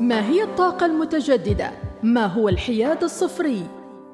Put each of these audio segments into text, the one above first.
ما هي الطاقة المتجددة؟ ما هو الحياد الصفري؟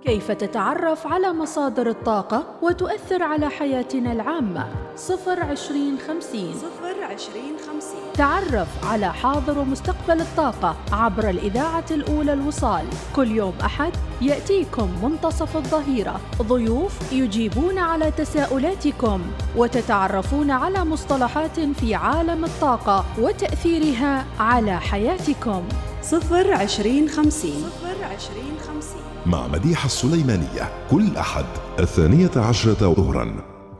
كيف تتعرف على مصادر الطاقة وتؤثر على حياتنا العامة؟ صفر عشرين خمسين صفر عشرين خمسين. تعرف على حاضر ومستقبل الطاقة عبر الإذاعة الأولى الوصال. كل يوم أحد يأتيكم منتصف الظهيرة. ضيوف يجيبون على تساؤلاتكم وتتعرفون على مصطلحات في عالم الطاقة وتأثيرها على حياتكم. صفر عشرين خمسين. صفر عشرين خمسين. مع مديحة السليمانية كل أحد الثانية عشرة ظهرا.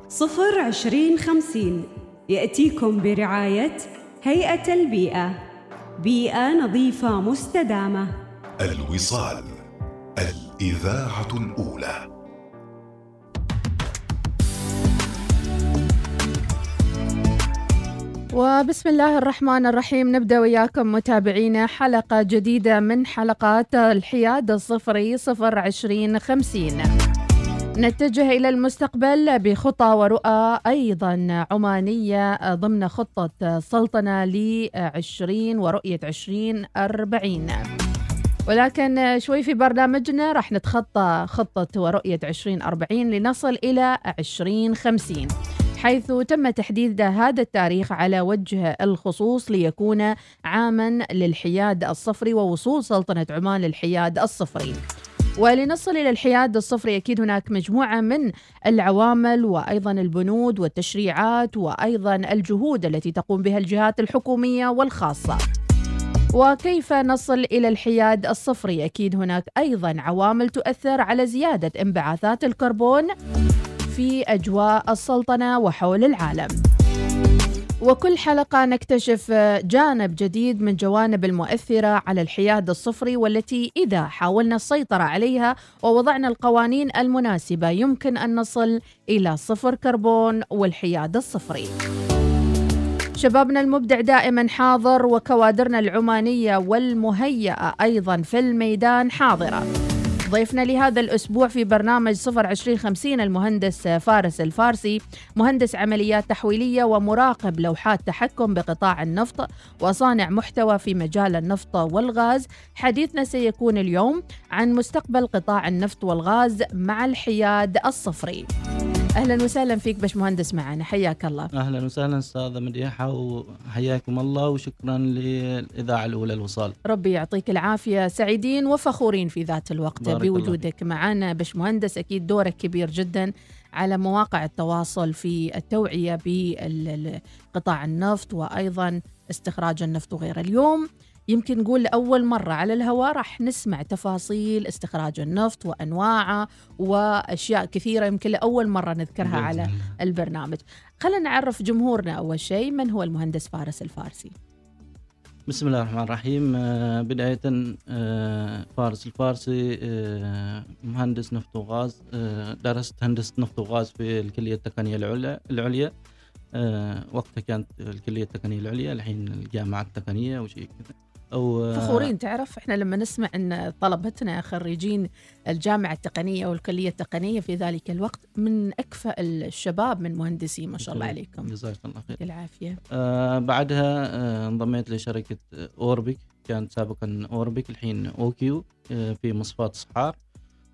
صفر عشرين خمسين. يأتيكم برعاية هيئة البيئة. بيئة نظيفة مستدامة. الوصال الإذاعة الأولى. وبسم الله الرحمن الرحيم نبدأ وياكم متابعينا حلقة جديدة من حلقات الحياد الصفري صفر عشرين خمسين. نتجه إلى المستقبل بخطى ورؤى أيضا عمانية ضمن خطة سلطنة لعشرين ورؤية عشرين أربعين. ولكن شوي في برنامجنا راح نتخطى خطة ورؤية عشرين أربعين لنصل إلى عشرين خمسين حيث تم تحديد هذا التاريخ على وجه الخصوص ليكون عاما للحياد الصفري ووصول سلطنة عمان للحياد الصفري. ولنصل إلى الحياد الصفري أكيد هناك مجموعة من العوامل وأيضا البنود والتشريعات وأيضا الجهود التي تقوم بها الجهات الحكومية والخاصة. وكيف نصل إلى الحياد الصفري؟ أكيد هناك أيضا عوامل تؤثر على زيادة انبعاثات الكربون في أجواء السلطنة وحول العالم. وكل حلقة نكتشف جانب جديد من جوانب المؤثرة على الحياد الصفري والتي إذا حاولنا السيطرة عليها ووضعنا القوانين المناسبة يمكن أن نصل إلى صفر كربون والحياد الصفري. شبابنا المبدع دائما حاضر وكوادرنا العمانية والمهيئة أيضا في الميدان حاضرة. ضيفنا لهذا الأسبوع في برنامج صفر عشرين خمسين المهندس فارس الفارسي مهندس عمليات تحويلية ومراقب لوحات تحكم بقطاع النفط وصانع محتوى في مجال النفط والغاز. حديثنا سيكون اليوم عن مستقبل قطاع النفط والغاز مع الحياد الصفري. أهلا وسهلا فيك باش مهندس معنا حياك الله. أهلا وسهلا أستاذة مديحة وحياكم الله وشكرا للإذاعة الأولى الوصال. ربي يعطيك العافية. سعيدين وفخورين في ذات الوقت بوجودك معنا. باش مهندس أكيد دورك كبير جدا على مواقع التواصل في التوعية بقطاع النفط وأيضا استخراج النفط وغيره اليوم. يمكن نقول لأول مرة على الهواء راح نسمع تفاصيل استخراج النفط وأنواعه وأشياء كثيرة يمكن لأول مرة نذكرها على البرنامج. خلينا نعرف جمهورنا أول شيء من هو المهندس فارس الفارسي؟ بسم الله الرحمن الرحيم. بداية فارس الفارسي مهندس نفط وغاز درست هندسة نفط وغاز في الكلية التقنية العليا العليا. وقتها كانت الكلية التقنية العليا الحين الجامعة التقنية وشيء كذا. أو فخورين تعرف؟ إحنا لما نسمع إن طلبتنا خريجين الجامعة التقنية والكلية التقنية في ذلك الوقت من أكفأ الشباب من مهندسين ما شاء الله عليكم. جزاك الله خير. العافيه آه بعدها آه انضميت لشركة Orpic كانت سابقا Orpic الحين OQ آه في مصفات صحار.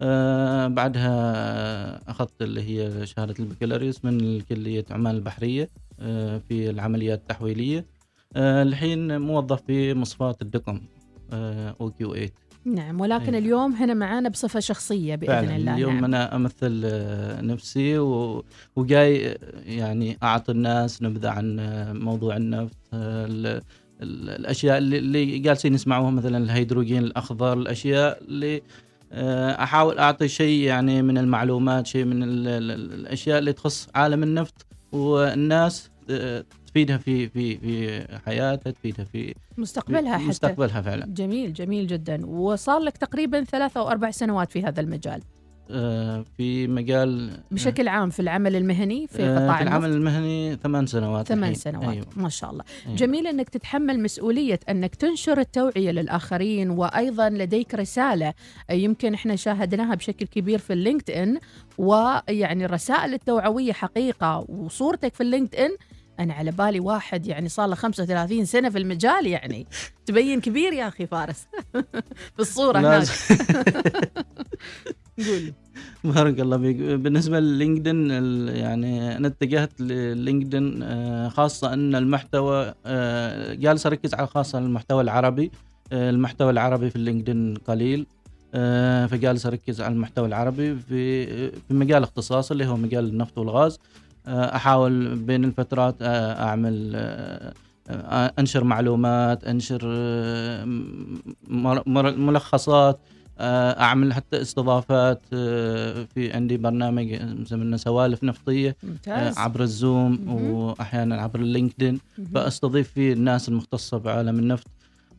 آه بعدها أخذت اللي هي شهادة البكالوريوس من كلية عمان البحرية آه في العمليات التحويلية. آه الحين موظف في مصفات الدقم آه OQ8 نعم ولكن أيه. اليوم هنا معانا بصفة شخصية بإذن فعلا الله اليوم نعم. أنا أمثل آه نفسي و... وجاي يعني أعطي الناس نبذة عن موضوع النفط ال... الأشياء اللي, اللي جالسين يسمعوها مثلا الهيدروجين الأخضر الأشياء اللي أحاول أعطي شيء يعني من المعلومات شيء من ال... الأشياء اللي تخص عالم النفط والناس تفيدها في في في حياتها تفيدها في مستقبلها في مستقبلها فعلا. جميل جميل جدا. وصار لك تقريبا ثلاثة أو أربع سنوات في هذا المجال. في مجال بشكل عام في العمل المهني في قطاع في العمل المهني ثمان سنوات ثمان سنوات. أيوة. ما شاء الله. أيوة. جميل إنك تتحمل مسؤولية إنك تنشر التوعية للآخرين وأيضا لديك رسالة يمكن إحنا شاهدناها بشكل كبير في ال LinkedIn ويعني الرسائل التوعوية حقيقة وصورتك في ال LinkedIn أنا على بالي واحد يعني صار له 35 سنة في المجال يعني. تبين كبير يا أخي فارس. في الصورة هناك. قول. بارك الله فيك. بالنسبة للينكدين يعني أنا اتجهت للينكدين آه، خاصة أن المحتوى آه، جالس أركز على خاصة المحتوى العربي آه، المحتوى العربي في اللينكدين قليل فجالس أركز على المحتوى العربي في في مجال اختصاصي اللي هو مجال النفط والغاز. أحاول بين الفترات آه، أعمل آه، آه، أنشر معلومات أنشر آه، ملخصات آه، أعمل حتى استضافات آه، في عندي برنامج مسمينه سوالف نفطية آه، ممتاز عبر الزوم مهم. وأحيانا عبر اللينكدين. فأستضيف فيه الناس المختصة بعالم النفط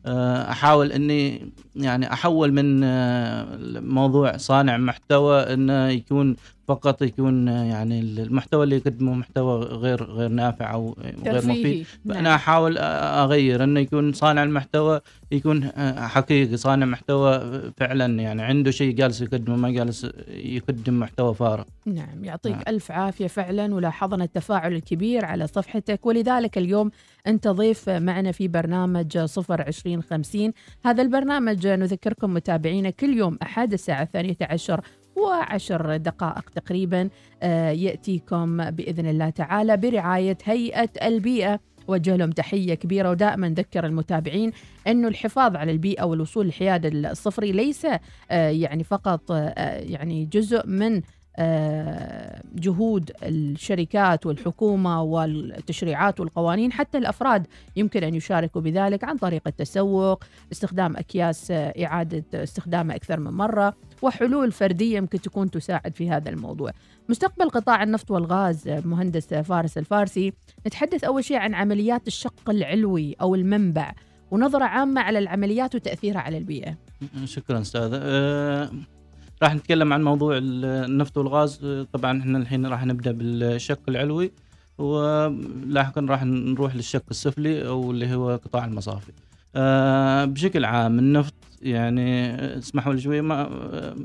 آه، أحاول إني يعني أحول من آه، موضوع صانع محتوى إنه يكون فقط يكون يعني المحتوى اللي يقدمه محتوى غير غير نافع أو غير مفيد. ترفيهي. فأنا نعم. أحاول أغير إنه يكون صانع المحتوى يكون حقيقي صانع محتوى فعلا يعني عنده شيء جالس يقدمه ما جالس يقدم محتوى فارغ. نعم يعطيك نعم. ألف عافية فعلا ولاحظنا التفاعل الكبير على صفحتك. ولذلك اليوم أنت ضيف معنا في برنامج صفر عشرين خمسين. هذا البرنامج نذكركم متابعينا كل يوم أحد الساعة الثانية عشر وعشر دقائق تقريبا آه، يأتيكم بإذن الله تعالى برعاية هيئة البيئة. وجه لهم تحية كبيرة ودائما نذكر المتابعين أنه الحفاظ على البيئة والوصول للحياد الصفري ليس آه، يعني فقط آه، يعني جزء من جهود الشركات والحكومة والتشريعات والقوانين حتى الأفراد يمكن أن يشاركوا بذلك عن طريق التسوق استخدام أكياس آه، إعادة استخدامها أكثر من مرة وحلول فردية يمكن تكون تساعد في هذا الموضوع. مستقبل قطاع النفط والغاز آه، مهندس فارس الفارسي نتحدث أول شيء عن عمليات الشق العلوي أو المنبع ونظرة عامة على العمليات وتأثيرها على البيئة. شكرا أستاذ أه راح نتكلم عن موضوع النفط والغاز. طبعا إحنا الحين راح نبدأ بالشق العلوي ولاحقا راح نروح للشق السفلي أو اللي هو قطاع المصافي. أه بشكل عام النفط يعني اسمحوا لي شوي ما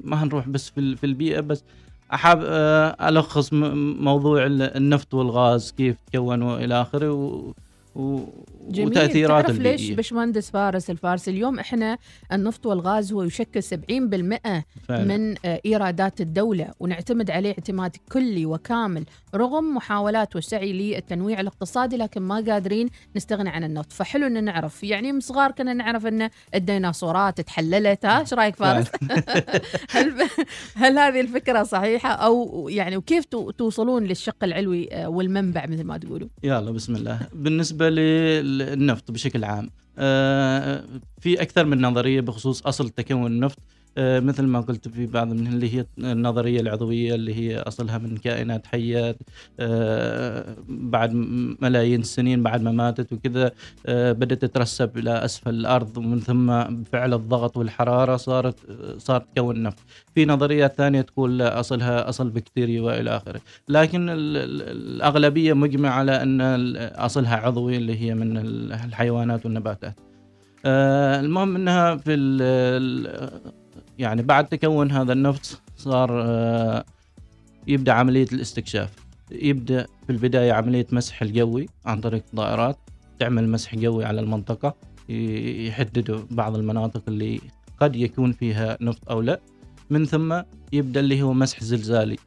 ما هنروح بس في في البيئة بس احاب آه، ألخص موضوع ال- النفط والغاز كيف تكون وإلى آخره و جميل. وتأثيرات تعرف ليش باشمهندس فارس الفارسي اليوم إحنا النفط والغاز هو يشكل 70% فعلاً. من آه، إيرادات الدولة ونعتمد عليه اعتماد كلي وكامل رغم محاولات والسعي للتنويع الاقتصادي لكن ما قادرين نستغني عن النفط. فحلو إن نعرف. يعني من صغار كنا نعرف إن الديناصورات تحللت ها إيش رأيك فارس؟ هل هل هذه الفكرة صحيحة؟ أو يعني وكيف تو- توصلون للشق العلوي آه، والمنبع مثل ما تقولوا؟ يلا بسم الله. بالنسبة للنفط بشكل عام. آه، في أكثر من نظرية بخصوص أصل تكون النفط. مثل ما قلت في بعض من اللي هي النظرية العضوية اللي هي أصلها من كائنات حية آه، بعد ملايين السنين بعد ما ماتت وكذا آه، بدأت تترسب إلى أسفل الأرض ومن ثم بفعل الضغط والحرارة صارت صارت تكون نفط. في نظريات ثانية تقول لا أصلها أصل بكتيريا وإلى آخره. لكن ال- ال- الأغلبية مجمع على أن ال- أصلها عضوي اللي هي من ال- الحيوانات والنباتات. آه، المهم أنها في يعني بعد تكون هذا النفط صار آه، يبدأ عملية الاستكشاف. يبدأ في البداية عملية مسح الجوي عن طريق طائرات تعمل مسح جوي على المنطقة يحددوا بعض المناطق اللي قد يكون فيها نفط أو لا. من ثم يبدأ اللي هو مسح زلزالي.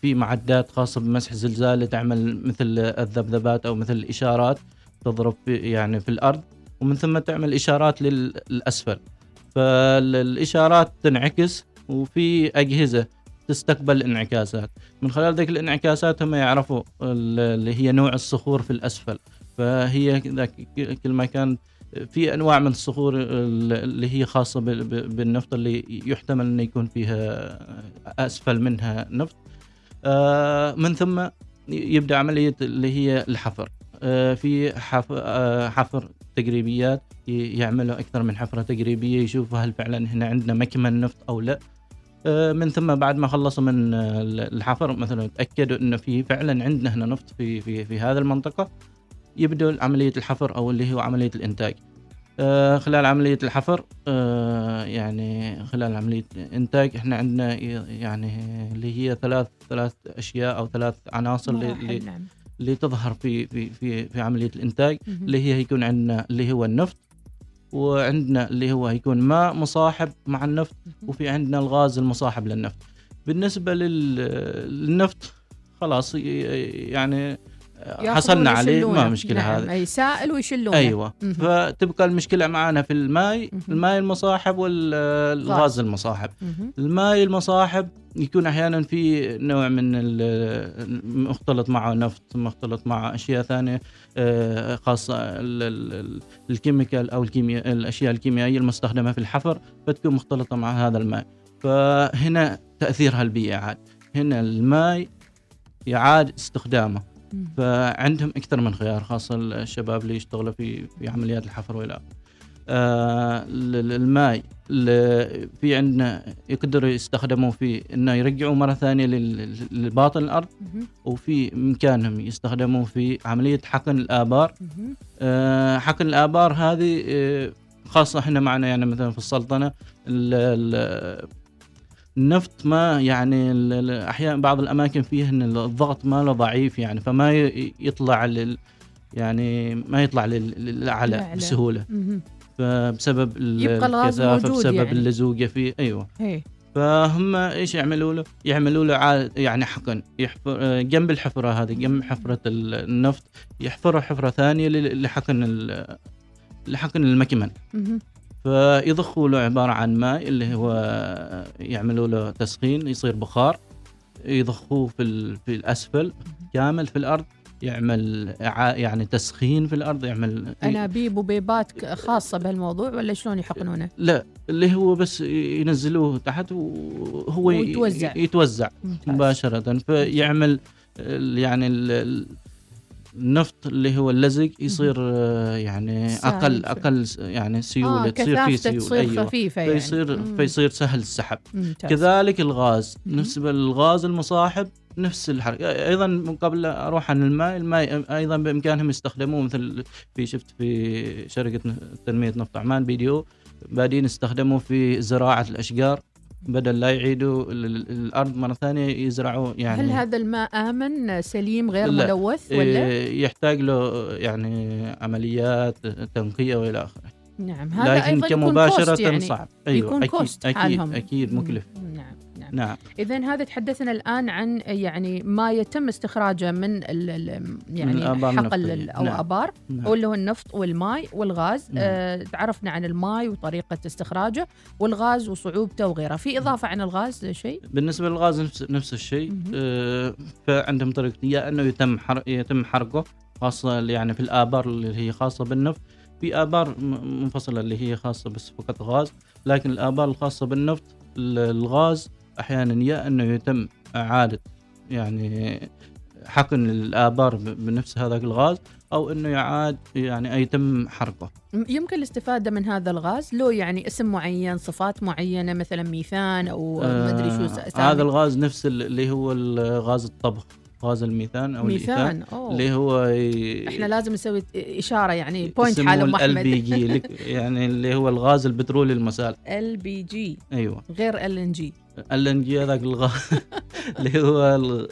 في معدات خاصة بمسح زلزالي تعمل مثل الذبذبات أو مثل الإشارات تضرب في يعني في الأرض ومن ثم تعمل إشارات لل- للأسفل. فالإشارات تنعكس وفي أجهزة تستقبل الانعكاسات. من خلال ذيك الانعكاسات هم يعرفوا ال- اللي هي نوع الصخور في الأسفل. فهي كل ما كان في أنواع من الصخور ال- اللي هي خاصة بالنفط اللي يحتمل إنه يكون فيها أسفل منها نفط. آه، من ثم يبدأ عملية اللي هي الحفر. آه، في آه، حفر تقريبيات ي- يعملوا أكثر من حفرة تقريبية يشوفوا هل فعلا هنا عندنا مكمن نفط أو لا. آه، من ثم بعد ما خلصوا من آه، الحفر مثلا تأكدوا إنه في فعلا عندنا هنا نفط في في في هذه المنطقة يبدأ عملية الحفر أو اللي هو عملية الإنتاج. آه، خلال عملية الحفر يعني خلال عملية الإنتاج إحنا عندنا يعني اللي هي ثلاث ثلاث أشياء أو ثلاث عناصر اللي- نعم اللي تظهر في في في في عملية الإنتاج. اللي هي يكون عندنا اللي هو النفط وعندنا اللي هو يكون ماء مصاحب مع النفط. وفي عندنا الغاز المصاحب للنفط بالنسبة لل- للنفط خلاص يعني حصلنا عليه ما. مشكلة نعم. هذا أي سائل ويشلونه أيوه مهم. فتبقى المشكلة معنا في الماء مهم. الماء المصاحب والغاز المصاحب مهم. الماء المصاحب يكون أحيانا في نوع من مختلط معه نفط مختلط معه أشياء ثانية آه، خاصة ال- ال- ال- الكيميكال أو الكيمياء الأشياء الكيميائية المستخدمة في الحفر فتكون مختلطة مع هذا الماء فهنا تأثيرها البيئي عاد هنا الماء يعاد استخدامه مم. فعندهم أكثر من خيار خاصة الشباب اللي يشتغلوا في في عمليات الحفر والى. آه ال- الماء ال- في عندنا يقدروا يستخدموا في إنه يرجعوا مرة ثانية لباطن الأرض. وفي إمكانهم يستخدموا في عملية حقن الآبار. آه حقن الآبار هذه آه خاصة إحنا معنا يعني مثلا في السلطنة ال- ال- النفط ما يعني أحيانا بعض الأماكن فيه إن الضغط ماله ضعيف يعني فما يطلع لل يعني ما يطلع لل- للأعلى. بسهولة. فبسبب يبقى الغاز موجود بسبب يعني. اللزوجة فيه أيوه إيه. فهم إيش يعملوا له؟ يعملوا له يعني حقن يحفر آه، جنب الحفرة هذه جنب حفرة ال- النفط يحفروا حفرة ثانية لحقن لحقن المكمن. فيضخوا له عبارة عن ماء اللي هو يعملوا له تسخين يصير بخار يضخوه في في الأسفل كامل في الأرض يعمل يعني تسخين في الأرض يعمل أنابيب وبيبات خاصة بهالموضوع ولا شلون يحقنونه؟ لا اللي هو بس ينزلوه تحت وهو. يتوزع ممتاز. مباشرة فيعمل يعني النفط اللي هو اللزق يصير آه، يعني أقل. أقل يعني سيولة آه تصير فيه سيولة. تصير أيوه. خفيفة يعني. فيصير مم. فيصير سهل السحب. كذلك الغاز. بالنسبة للغاز المصاحب نفس الحركة. أيضا قبل أروح عن الماء الماء أيضا بإمكانهم يستخدموه مثل في شفت في شركة تنمية نفط عمان بيديو بادين استخدموا في زراعة الأشجار. بدل لا يعيدوا ال- ال- الأرض مرة ثانية يزرعوا يعني هل هذا الماء آمن سليم غير لا. ملوث ولا؟ إيه، يحتاج له يعني عمليات تنقية وإلى آخره نعم هذا لكن أيضا يكون كمباشره يعني صعب أيوه يكون أكيد كوست أكيد حالهم. أكيد مكلف نعم نعم نعم اذا هذا تحدثنا الآن عن يعني ما يتم استخراجه من ال ال يعني الآبار حقل أو نعم. أبار نعم. أو اللي هو النفط والماء والغاز نعم. آه تعرفنا عن الماء وطريقة استخراجه والغاز وصعوبته وغيره في إضافة عن الغاز شيء بالنسبة للغاز نفس نفس الشيء. آه، فعندهم طريقتين يا إنه يتم حرق يتم حرقه خاصة يعني في الآبار اللي هي خاصة بالنفط في آبار منفصلة اللي هي خاصة بس فقط غاز لكن الآبار الخاصة بالنفط ال- الغاز أحيانا يا أنه يتم إعادة يعني حقن الآبار بنفس هذاك الغاز أو أنه يعاد يعني يتم حرقه. يمكن الاستفادة من هذا الغاز له يعني اسم معين صفات معينة مثلا ميثان أو ما أدري شو آه،. هذا الغاز نفس ال- اللي هو غاز الطبخ غاز الميثان أو ميثان أوه. اللي هو ي- إحنا لازم نسوي إشارة يعني point اسمه حال أم LPG يعني اللي هو الغاز البترولي المسال LPG أيوه. غير ال ان جي ال ان جي هذاك الغاز. اللي هو ال-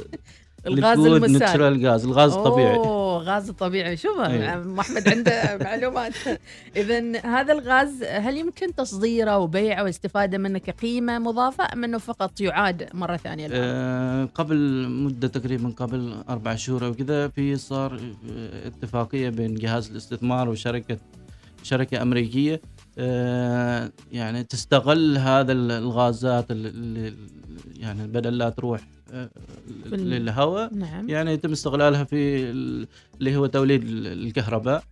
الغاز المسال natural gas الغاز الطبيعي. أوه غاز الطبيعي شوف أيوة. ام احمد عنده معلومات. اذا هذا الغاز هل يمكن تصديره وبيعه واستفادة منه كقيمة مضافة أم أنه فقط يعاد مرة ثانية الآن؟ آه قبل مدة تقريبا قبل أربع شهور أو كذا في صار آه، اتفاقية بين جهاز الاستثمار وشركة شركة أمريكية يعني تستغل هذا ال- الغازات اللي يعني بدل لا تروح آه، للهواء نعم. يعني يتم استغلالها في اللي هو توليد ال- الكهرباء.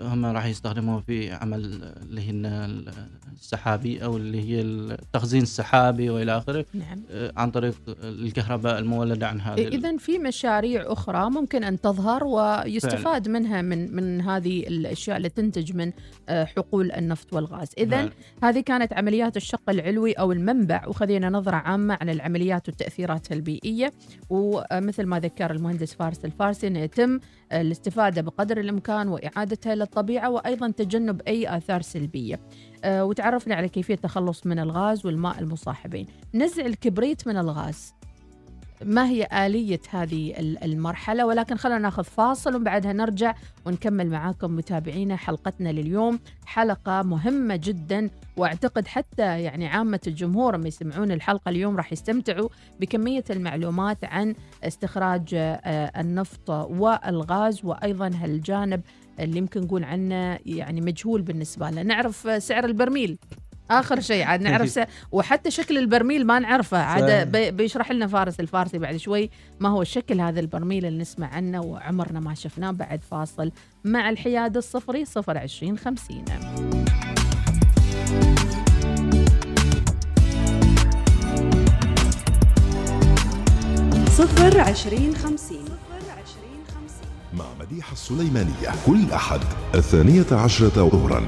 هم راح يستخدموها في عمل اللي هي ال- السحابي أو اللي هي التخزين السحابي وإلى آخره نعم. آه، عن طريق الكهرباء المولدة عن هذه ال- اذا في مشاريع أخرى ممكن أن تظهر ويستفاد منها من من هذه الأشياء اللي تنتج من آه، حقول النفط والغاز. اذا نعم. هذه كانت عمليات الشق العلوي أو المنبع وخذينا نظرة عامة عن العمليات وتاثيراتها البيئية. ومثل ما ذكر المهندس فارس الفارسي انه يتم الاستفادة بقدر الإمكان وإعادتها للطبيعة وأيضا تجنب أي آثار سلبية. آه، وتعرفنا على كيفية التخلص من الغاز والماء المصاحبين. نزع الكبريت من الغاز. ما هي آلية هذه ال- المرحلة ولكن خلينا ناخذ فاصل وبعدها نرجع ونكمل معاكم متابعينا حلقتنا لليوم حلقة مهمة جدا واعتقد حتى يعني عامة الجمهور لما يسمعون الحلقة اليوم راح يستمتعوا بكمية المعلومات عن استخراج آه، النفط والغاز وأيضا هالجانب اللي يمكن نقول عنه يعني مجهول بالنسبة لنا نعرف سعر البرميل. آخر شيء عاد نعرف س... وحتى شكل البرميل ما نعرفه. عاد. بي- بيشرح لنا فارس الفارسي بعد شوي ما هو شكل هذا البرميل اللي نسمع عنه وعمرنا ما شفناه. بعد فاصل مع الحياد الصفري صفر عشرين خمسين. صفر عشرين خمسين. مع مديحة السليمانية كل أحد الثانية عشرة ظهرا.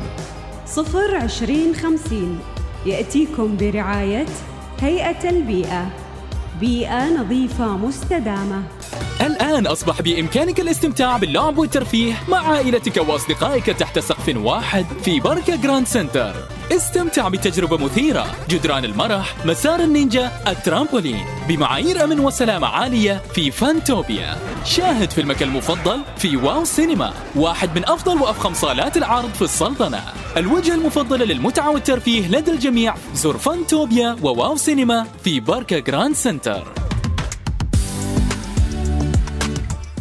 صفر عشرين خمسين. يأتيكم برعاية هيئة البيئة. بيئة نظيفة مستدامة. الآن أصبح بإمكانك الاستمتاع باللعب والترفيه مع عائلتك وأصدقائك تحت سقف واحد في بركة Grand Center استمتع بتجربة مثيرة. جدران المرح مسار النينجا الترامبولين. بمعايير أمن وسلامة عالية في Fantopia. شاهد فيلمك المفضل في Wow Cinema. واحد من أفضل وأفخم صالات العرض في السلطنة. الوجهة المفضلة للمتعة والترفيه لدى الجميع زر Fantopia و Wow Cinema في بركة Grand Center.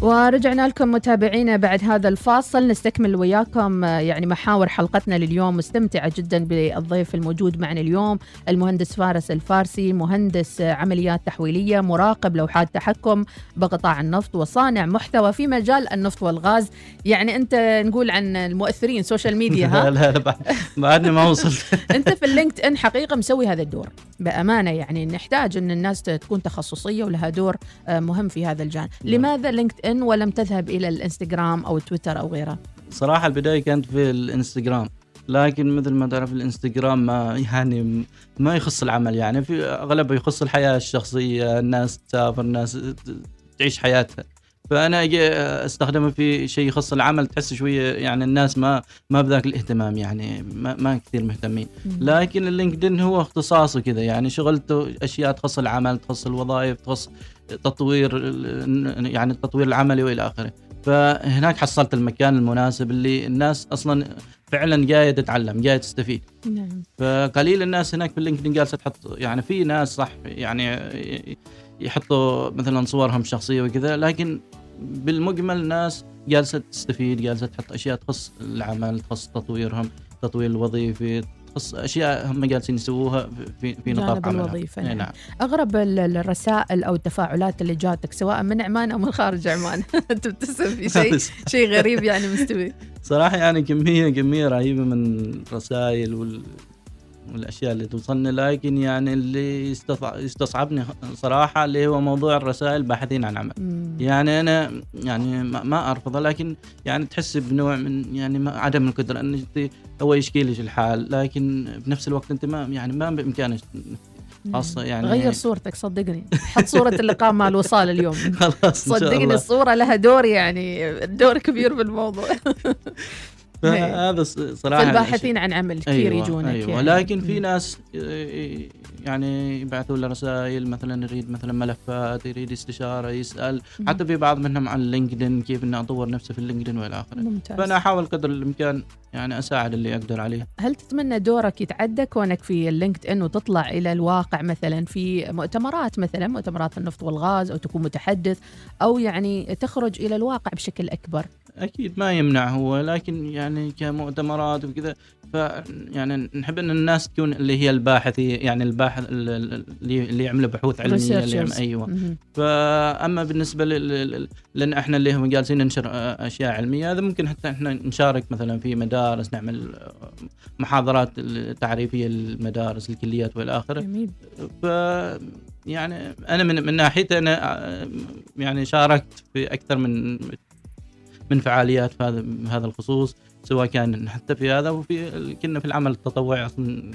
ورجعنا لكم متابعينا بعد هذا الفاصل. نستكمل وياكم آه، يعني محاور حلقتنا لليوم مستمتعة جدا بالضيف الموجود معنا اليوم المهندس فارس الفارسي مهندس آه، عمليات تحويلية مراقب لوحات تحكم بقطاع النفط وصانع محتوى في مجال النفط والغاز. يعني أنت نقول عن المؤثرين social media ها؟ لا لا بعد- بعدني ما وصلت. أنت في ال LinkedIn حقيقة مسوي هذا الدور. بأمانة يعني نحتاج إن الناس تكون تخصصية ولها دور آه، مهم في هذا الجانب. لماذا LinkedIn ولم تذهب إلى الإنستغرام أو تويتر أو غيره. صراحة البداية كانت في الإنستغرام لكن مثل ما تعرف الإنستغرام ما يعني ما يخص العمل يعني في أغلبه يخص الحياة الشخصية الناس تسافر الناس تعيش حياتها. فأنا أجي أستخدمه في شيء يخص العمل تحس شوية يعني الناس ما ما بذاك الاهتمام يعني ما, ما كثير مهتمين. لكن ال LinkedIn هو اختصاصه كذا يعني شغلته أشياء تخص العمل تخص الوظائف تخص تطوير يعني التطوير العملي وإلى آخره. فهناك حصلت المكان المناسب اللي الناس أصلا فعلا جاية تتعلم جاية تستفيد. نعم. فقليل الناس هناك في ال LinkedIn جالسة تحط يعني في ناس صح يعني يحطوا مثلا صورهم الشخصيه وكذا لكن بالمجمل ناس جالسة تستفيد جالسة تحط أشياء تخص العمل تخص تطويرهم التطوير الوظيفي تخص أشياء هم جالسين يسووها في في نطاق الوظيفة، نعم. نعم. أغرب ال- ال- الرسائل أو التفاعلات اللي جاتك سواء من عمان أو من خارج عمان؟ تبتسم في شيء شيء غريب يعني مستوي. صراحة يعني كمية كمية رهيبة من الرسائل وال والاشياء اللي توصلنا لكن يعني اللي يستصعبني صراحة اللي هو موضوع الرسائل باحثين عن عمل. مم. يعني أنا يعني ما أرفضه لكن يعني تحس بنوع من يعني عدم القدرة ان انت هو يشكي لك الحال لكن بنفس الوقت أنت ما يعني ما بامكانك خاصة يعني غير صورتك صدقني. حط صورة اللقاء مع الوصال اليوم. خلاص صدقني. الصورة لها دور يعني دور كبير بالموضوع. فهذا ص- صراحة فالباحثين عن عمل كثير أيوة يجونك أيوة. يعني. لكن في. ناس آه، يعني يبعثوا له رسائل مثلا يريد مثلا ملفات يريد استشارة يسأل. مم. حتى في بعض منهم عن LinkedIn كيف إني أطور نفسي في ال LinkedIn وإلى آخره. ممتاز. فأنا أحاول قدر الإمكان يعني أساعد اللي أقدر عليه. هل تتمنى دورك يتعدى كونك في ال LinkedIn وتطلع إلى الواقع مثلا في مؤتمرات مثلا مؤتمرات النفط والغاز أو تكون متحدث أو يعني تخرج إلى الواقع بشكل أكبر؟ أكيد ما يمنع هو لكن يعني كمؤتمرات وكذا ف يعني نحب إن الناس تكون اللي هي الباحثي يعني الباحث اللي اللي يعملوا بحوث علمية اللي يعمل. أيوه. فأما بالنسبة لل... لأن إحنا اللي هم جالسين ننشر آه، أشياء علمية هذا ممكن حتى إحنا نشارك مثلا في مدارس نعمل آه، محاضرات تعريفيه للمدارس الكليات والى اخره ف يعني أنا من من ناحيتي أنا آه، يعني شاركت في أكثر من من فعاليات في هذا هذا الخصوص سواء كان حتى في هذا وفي كنا في العمل التطوعي أصلا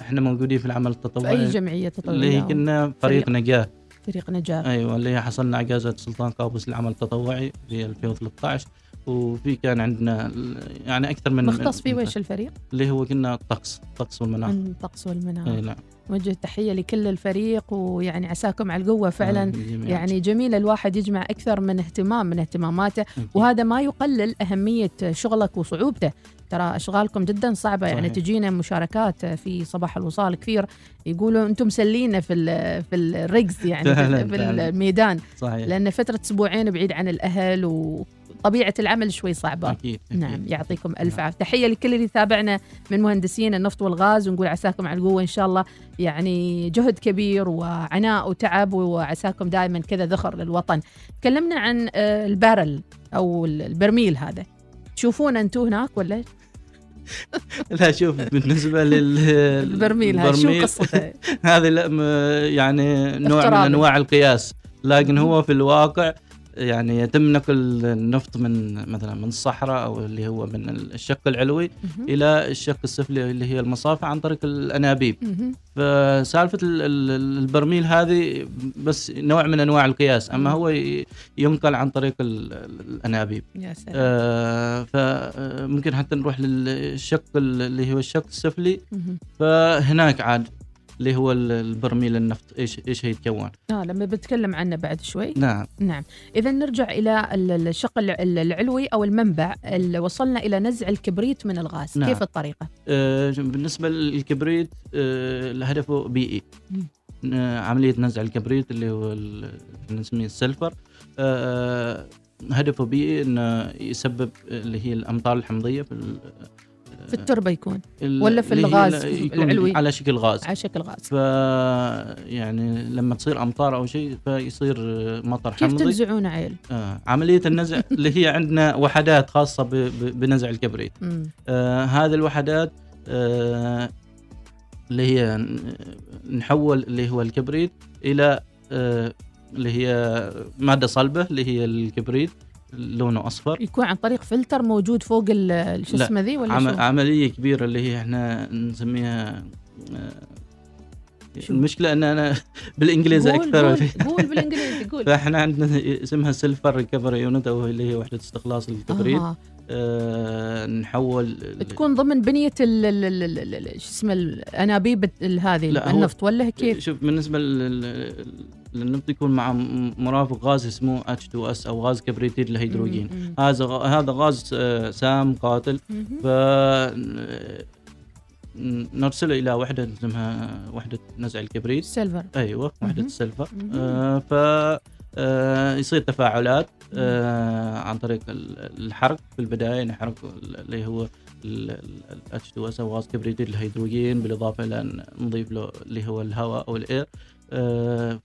إحنا موجودين في العمل في التطوعي أي جمعية اللي هي تطوعيه كنا فريق فريق. نجاة. فريق نجاة. أيوه اللي هي حصلنا على جائزة سلطان قابوس للعمل التطوعي في 2013 وفي كان عندنا يعني أكثر من مختص في ويش الفريق؟ اللي هو كنا الطقس الطقس والمناخ من الطقس والمناخ إي نعم وجه تحيه لكل الفريق ويعني عساكم على القوة فعلا آه،. يعني جميل الواحد يجمع أكثر من اهتمام من اهتماماته. وهذا ما يقلل أهمية شغلك وصعوبته ترى أشغالكم جدا صعبة يعني. تجينا مشاركات في صباح الوصال كثير يقولوا أنتم مسلينا في في الرقص يعني في, في. الميدان صحيح لأن فترة أسبوعين بعيد عن الأهل وطبيعه العمل شوي صعبة. أكيد أكيد. نعم يعطيكم ألف عافية. تحية لكل اللي يتابعنا من مهندسين النفط والغاز ونقول عساكم على القوة إن شاء الله. يعني جهد كبير وعناء وتعب وعساكم دائما كذا ذخر للوطن. تكلمنا عن آه، البارل أو البرميل هذا. تشوفون أنتم هناك ولا؟ لا شوف بالنسبة لل البرميل هذا شو قصته؟ هذه يعني نوع من. أنواع القياس. لكن هو في الواقع يعني يتم نقل النفط من مثلا من الصحراء أو اللي هو من الشق العلوي مهم. إلى الشق السفلي اللي هي المصافي عن طريق الأنابيب. فسالفة ال- ال- البرميل هذه بس نوع من أنواع القياس أما مم. هو ينقل عن طريق ال- ال- الأنابيب يا سلام آه، فممكن حتى نروح للشق اللي هو الشق السفلي. فهناك عاد اللي هو ال- البرميل النفط إيش إيش هيتكون آه لما بتكلم عنه بعد شوي. نعم. نعم. إذا نرجع إلى ال- الشق الع- العلوي أو المنبع اللي وصلنا إلى نزع الكبريت من الغاز. نعم. كيف الطريقة؟ آه، بالنسبة للكبريت آه، هدفه بيئي. آه، عملية نزع الكبريت اللي هو نسميه السلفر. آه، هدفه بيئي إنه يسبب اللي هي الأمطار الحمضية في في التربة يكون ولا في الغاز العلوي؟ على شكل غاز على شكل غاز ف يعني لما تصير أمطار أو شيء فيصير مطر كيف حمضي تنزعون عيل؟ آه عملية النزع اللي هي عندنا وحدات خاصة ب- ب- بنزع الكبريت. آه هذه الوحدات آه اللي هي نحول اللي هو الكبريت إلى آه اللي هي مادة صلبة اللي هي الكبريت لونه أصفر يكون عن طريق فلتر موجود فوق شو اسمه ذي ولا عم؟ عملية كبيرة اللي هي إحنا نسميها آه شو؟ المشكلة إن أنا بالإنجليزي قول أكثر قول, قول بالإنجليزي قول فإحنا عندنا اسمها sulfur recovery unit أو اللي هي وحدة استخلاص الكبريت آه. آه نحول تكون ضمن بنية ال- ال- ال- ال- ال- شو اسمه الأنابيب ال- هذه النفط ولا كيف؟ شوف بالنسبة لل- للنفط يكون مع مرافق غاز اسمه H2S أو غاز كبريتيد الهيدروجين. هذا هذا غاز آه، سام قاتل. ف نرسله إلى وحدة اسمها وحدة نزع الكبريت. sulfur. أيوه وحدة مهم. آه ف آه يصير تفاعلات آه عن طريق ال- الحرق. في البداية نحرق ال- اللي هو ال H2S أو غاز كبريتيد الهيدروجين بالإضافة إلى نضيف له اللي هو الهواء أو الأير.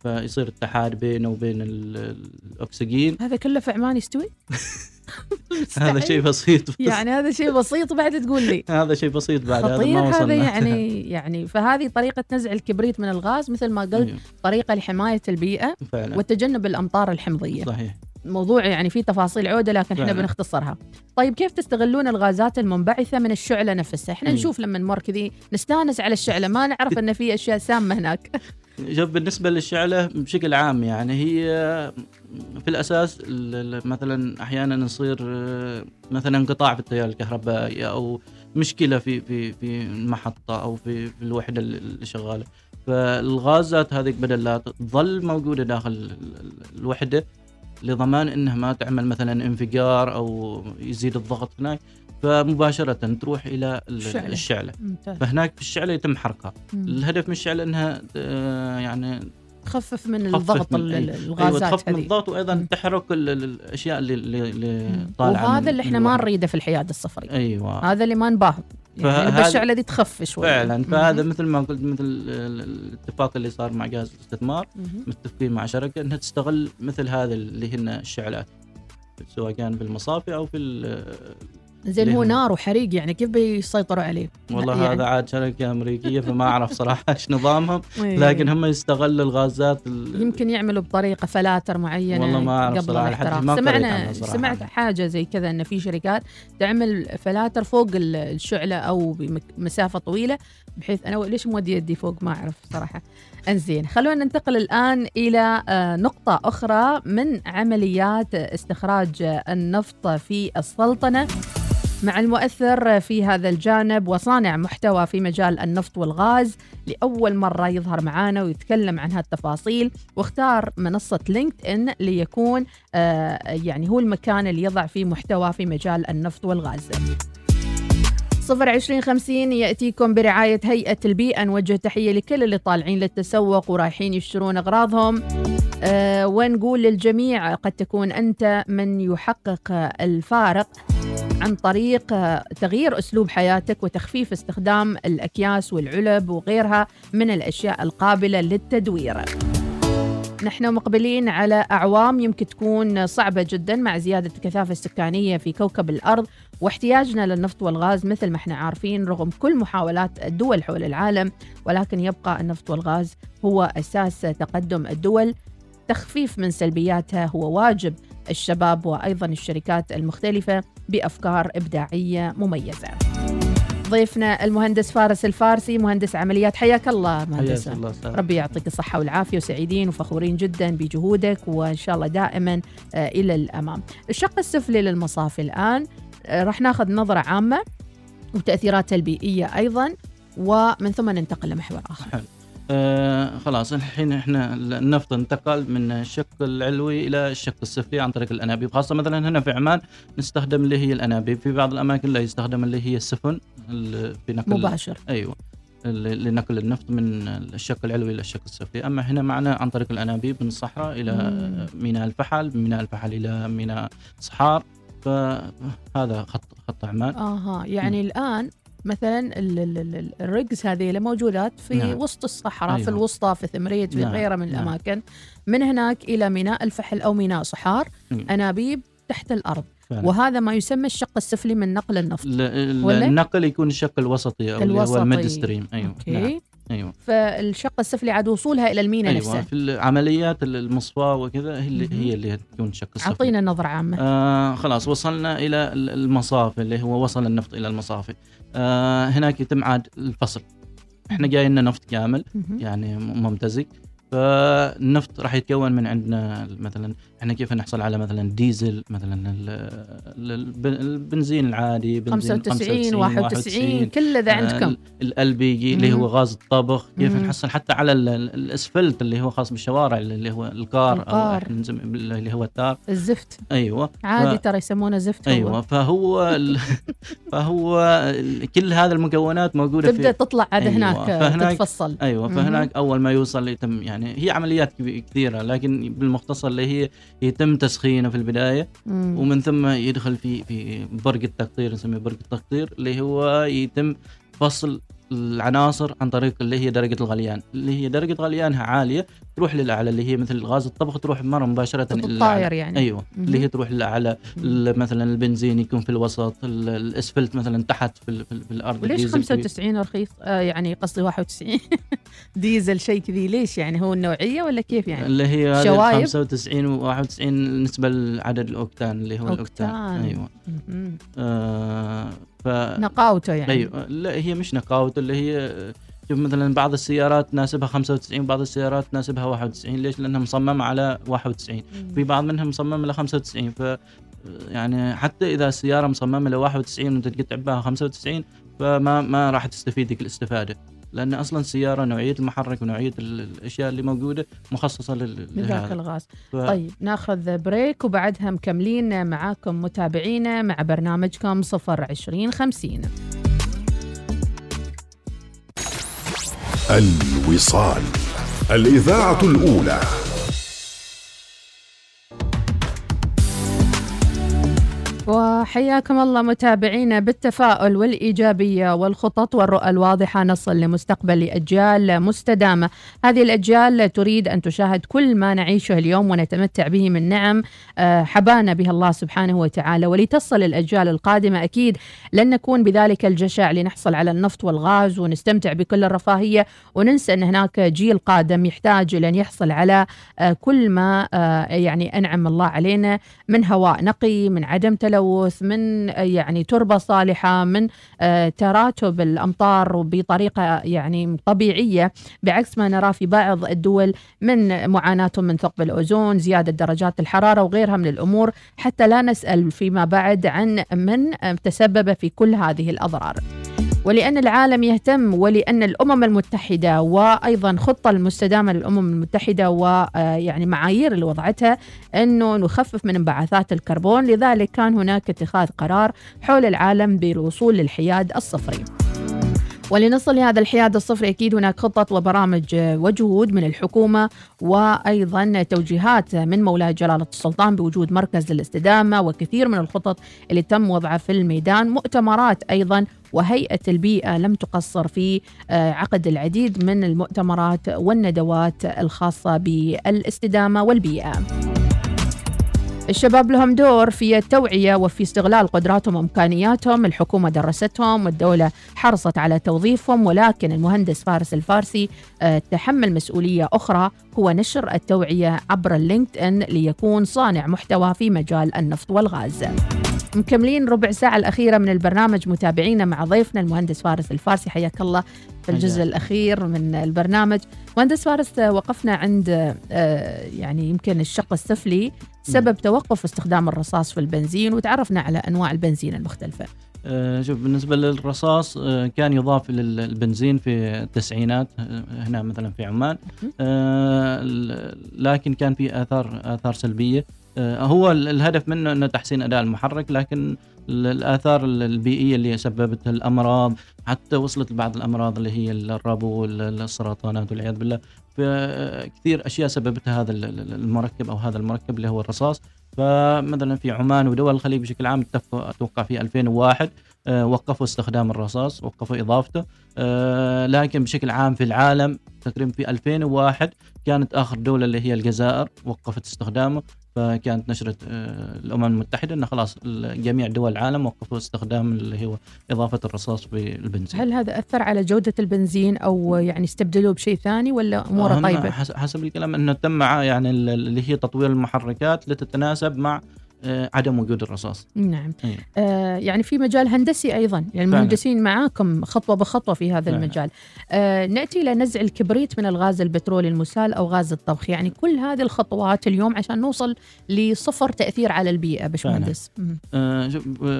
فيصير اتحاد بينه وبين ال- الأكسجين. هذا كله في عمان يستوي؟ هذا شيء بسيط. بس يعني هذا شيء بسيط بعد تقول لي. هذا شيء بسيط بعد هذا خطير ما هذا وصلنا. يعني يعني فهذه طريقة نزع الكبريت من الغاز مثل ما قلت أيوه، طريقة لحماية البيئة فعلا. وتجنب الأمطار الحمضية. صحيح. موضوع يعني فيه تفاصيل عودة لكن إحنا. بنختصرها. طيب كيف تستغلون الغازات المنبعثة من الشعلة نفسها؟ إحنا أيوه. نشوف لما نمر كذي نستأنس على الشعلة ما نعرف إن في أشياء سامة هناك. شوف بالنسبة للشعلة بشكل عام يعني هي في الأساس ال- ال- مثلا أحيانا يصير آه، مثلا انقطاع في التيار الكهربائي أو مشكلة في في في المحطة أو في في الوحدة اللي شغالة. فالغازات هذه بدل لا تظل موجودة داخل ال- ال- الوحدة لضمان إنها ما تعمل مثلا انفجار أو يزيد الضغط هناك. فمباشرة تروح إلى ال- الشعلة. الشعلة ممتاز فهناك في الشعلة يتم حرقها مم. الهدف من الشعلة إنها آه، يعني تخفف من الضغط من- أيوه الغازات تخفف من الضغط وأيضا مم. تحرك ال- ال- الأشياء اللي اللي, مم. طالعة وهذا اللي إحنا ما. نريده في الحياد الصفري أيوه هذا اللي ما نباه يعني الشعلة دي تخف شوي فعلا مم. فهذا مثل ما قلت مثل ال- ال- الاتفاق اللي صار مع جهاز الاستثمار مم. متفقين مع شركة إنها تستغل مثل هذا اللي هن الشعلات سواء كان في المصافي أو في زين هو نار وحريق يعني كيف بيسيطروا عليه؟ والله يعني- هذا عاد شركة أمريكية فما أعرف صراحة إيش نظامهم إيه. لكن هم يستغلوا الغازات ال- يمكن يعملوا بطريقة فلاتر معينة والله ما صراحة، لحد الاحتراق ما سمعنا صراحة. سمعت حاجة زي كذا إن في شركات تعمل فلاتر فوق ال- الشعلة أو بمسافه طويلة بحيث أنا ليش مودي يدي فوق ما أعرف صراحة انزين خلونا ننتقل الآن إلى آه، نقطة أخرى من عمليات استخراج النفط في السلطنة مع المؤثر في هذا الجانب وصانع محتوى في مجال النفط والغاز لأول مرة يظهر معانا ويتكلم عن هالتفاصيل واختار منصة لينكد إن ليكون آه يعني هو المكان اللي يضع فيه محتوى في مجال النفط والغاز. صفر عشرين خمسين يأتيكم برعاية هيئة البيئة. نوجه تحية لكل اللي طالعين للتسوق ورايحين يشترون أغراضهم. أه ونقول للجميع قد تكون أنت من يحقق الفارق عن طريق آه، تغيير أسلوب حياتك وتخفيف استخدام الأكياس والعلب وغيرها من الأشياء القابلة للتدوير. نحن مقبلين على أعوام يمكن تكون صعبة جدا مع زيادة الكثافة السكانية في كوكب الأرض. واحتياجنا للنفط والغاز مثل ما إحنا عارفين رغم كل محاولات الدول حول العالم ولكن يبقى النفط والغاز هو أساس تقدم الدول. تخفيف من سلبياتها هو واجب. الشباب وأيضا الشركات المختلفة بأفكار إبداعية مميزة. ضيفنا المهندس فارس الفارسي. مهندس عمليات حياك الله حياك مهندس الله أستاذ. ربي يعطيك الصحة والعافية وسعيدين وفخورين جدا بجهودك وإن شاء الله دائما آه، إلى الأمام. الشق السفلي للمصافي الآن. راح ناخذ نظرة عامة وتأثيراتها البيئية أيضا ومن ثم ننتقل لمحور آخر. آه خلاص الحين إحنا النفط انتقل من الشق العلوي إلى الشق السفلي عن طريق الأنابيب خاصة مثلا هنا في عمان نستخدم اللي هي الأنابيب في بعض الأماكن لا يستخدم اللي هي السفن ال- في نقل مباشر. أيوه لنقل النفط من الشق العلوي إلى الشق السفلي أما هنا معنا عن طريق الأنابيب من الصحراء إلى. ميناء الفحل من ميناء الفحل إلى ميناء صحار. فهذا خط خط عمان آها يعني الآن مثلا ال- ال- ال- الرجز هذه اللي موجودات في نعم. وسط الصحراء في أيوة. الوسطى في ثمريت في نعم، غيرها من نعم. الأماكن من هناك إلى ميناء الفحل أو ميناء صحار مم. أنابيب تحت الأرض فعلا. وهذا ما يسمى الشق السفلي من نقل النفط؟ النقل يكون الشق الوسطي أو اللي هو الوسطي. ال midstream أيوه okay نعم. أيوه. فالشق السفلي عاد وصولها إلى المينا أيوه نفسها. في العمليات المصفاه وكذا هي اللي. هي اللي تكون الشق السفلي. أعطينا نظرة عامة. آه خلاص وصلنا إلى ال- المصافي اللي هو وصل النفط إلى المصافي. آه هناك يتم عاد الفصل. إحنا جاي لنا نفط كامل. يعني ممتزج. فالنفط راح يتكون من عندنا مثلا إحنا كيف نحصل على مثلا ديزل مثلا ال- ال- الب- البنزين العادي بنزين 95 91 كل ذا عندكم LPG اللي مم. هو غاز الطبخ كيف مم. نحصل حتى على ال- ال- الأسفلت اللي هو خاص بالشوارع اللي هو القار أو القار. بال- اللي هو ال tar الزفت أيوه عادي ف- ترى يسمونه زفت هو. أيوه فهو ال... فهو كل هذه المكونات موجودة تبدأ في تطلع عاد أيوة. هناك فهناك- تتفصل أيوه. فهناك أول ما يوصل يتم يعني هي عمليات كثيرة لكن بالمختصر اللي هي يتم تسخينه في البداية مم. ومن ثم يدخل في في برق التقطير نسميه برق التقطير اللي هو يتم فصل العناصر عن طريق اللي هي درجة الغليان اللي هي درجة غليانها عالية تروح للأعلى اللي هي مثل غاز الطبخ تروح مرة مباشرة. تطاير يعني أيوه مهم. اللي هي تروح للأعلى مثلا البنزين يكون في الوسط ال- الأسفلت مثلا تحت في, ال- في, ال- في الأرض وليش كبير. 95 رخيص آه يعني قصدي 91 ديزل شيء كذي ليش يعني هو النوعية ولا كيف يعني اللي هي شوايب؟ 95 و 91 بالنسبة لعدد الأوكتان اللي هو الأوكتان أوكتان. أيوه مهم. آه ف نقاوتة يعني. أيوه لا هي مش نقاوت اللي هي شوف مثلا بعض السيارات تناسبها 95 بعض السيارات تناسبها 91 ليش؟ لأنها مصممة على 91 في بعض منها مصممة ل 95 ف يعني حتى إذا السيارة مصممة ل 91 وأنت تقطع بها 95 فما ما راح تستفيد ذيك الاستفادة. لأن أصلا السياره نوعية المحرك ونوعية ال- الأشياء اللي موجودة مخصصة لل- من ذاك لهذا الغاز. ف- طيب ناخذ بريك وبعدها مكملين معاكم متابعينا مع برنامجكم صفر عشرين خمسين. الوصال الإذاعة الأولى. وحياكم الله متابعينا بالتفاؤل والإيجابية والخطط والرؤى الواضحة. نصل لمستقبل أجيال مستدامة. هذه الأجيال تريد أن تشاهد كل ما نعيشه اليوم ونتمتع به من نعم آه، حبانا بها الله سبحانه وتعالى. ولتصل الأجيال القادمة أكيد لن نكون بذلك الجشع لنحصل على النفط والغاز ونستمتع بكل الرفاهية. وننسى أن هناك جيل قادم يحتاج إلى أن يحصل على آه، كل ما آه، يعني أنعم الله علينا. من هواء نقي من عدم تلوث من يعني تربة صالحة من آه، تراتب الأمطار بطريقة يعني طبيعية. بعكس ما نراه في بعض الدول من معاناتهم من ثقب الأوزون زيادة درجات الحرارة وغيرها من الأمور. حتى لا نسأل فيما بعد عن من تسبب في كل هذه الأضرار. ولأن العالم يهتم ولأن الأمم المتحدة وأيضا خطة المستدامة للأمم المتحدة ويعني معايير اللي وضعتها أنه نخفف من انبعاثات الكربون. لذلك كان هناك اتخاذ قرار حول العالم بالوصول للحياد الصفري. ولنصل لهذا الحياد الصفري أكيد هناك خطط وبرامج وجهود من الحكومة وأيضا توجيهات من مولاي جلالة السلطان بوجود مركز للاستدامة وكثير من الخطط اللي تم وضعها في الميدان. مؤتمرات أيضا وهيئة البيئة لم تقصر في آه، عقد العديد من المؤتمرات والندوات الخاصة بالاستدامة والبيئة. الشباب لهم دور في التوعية وفي استغلال قدراتهم وإمكانياتهم الحكومة درستهم والدولة حرصت على توظيفهم ولكن المهندس فارس الفارسي آه، تحمل مسؤولية أخرى هو نشر التوعية عبر اللينكد إن ليكون صانع محتوى في مجال النفط والغاز مكملين ربع ساعة الأخيرة من البرنامج. متابعينا مع ضيفنا المهندس فارس الفارسي. حياك الله في الجزء الأخير من البرنامج. مهندس فارس وقفنا عند آه، يعني يمكن الشق السفلي سبب توقف استخدام الرصاص في البنزين وتعرفنا على أنواع البنزين المختلفة. آه، شوف بالنسبة للرصاص آه، كان يضاف للبنزين في التسعينات هنا مثلا في عمان. لكن كان في آثار آثار سلبية. هو الهدف منه إنه تحسين أداء المحرك لكن الآثار البيئية اللي سببتها الأمراض حتى وصلت لبعض الأمراض اللي هي الربو والسرطانات والعياذ بالله. كثير أشياء سببتها هذا المركب أو هذا المركب اللي هو الرصاص. فمثلا في عمان ودول الخليج بشكل عام أتوقع في 2001 آه، وقفوا استخدام الرصاص وقفوا إضافته. آه، لكن بشكل عام في العالم تقريبا في 2001 كانت آخر دولة اللي هي الجزائر وقفت استخدامه. فكانت نشرة آه، الأمم المتحدة أن خلاص جميع دول العالم وقفوا استخدام اللي هو إضافة الرصاص في البنزين هل هذا أثر على جودة البنزين أو يعني استبدلوه بشيء ثاني ولا أموره طيبة؟ حسب الكلام أنه تم يعني اللي هي تطوير المحركات لتتناسب مع عدم وجود الرصاص. نعم. أيه. آه يعني في مجال هندسي أيضا. يعني المهندسين معاكم خطوة بخطوة في هذا فعلا. المجال. آه نأتي إلى نزع الكبريت من الغاز البترولي المسال أو غاز الطبخ. يعني كل هذه الخطوات اليوم عشان نوصل لصفر تأثير على البيئة باشمهندس آه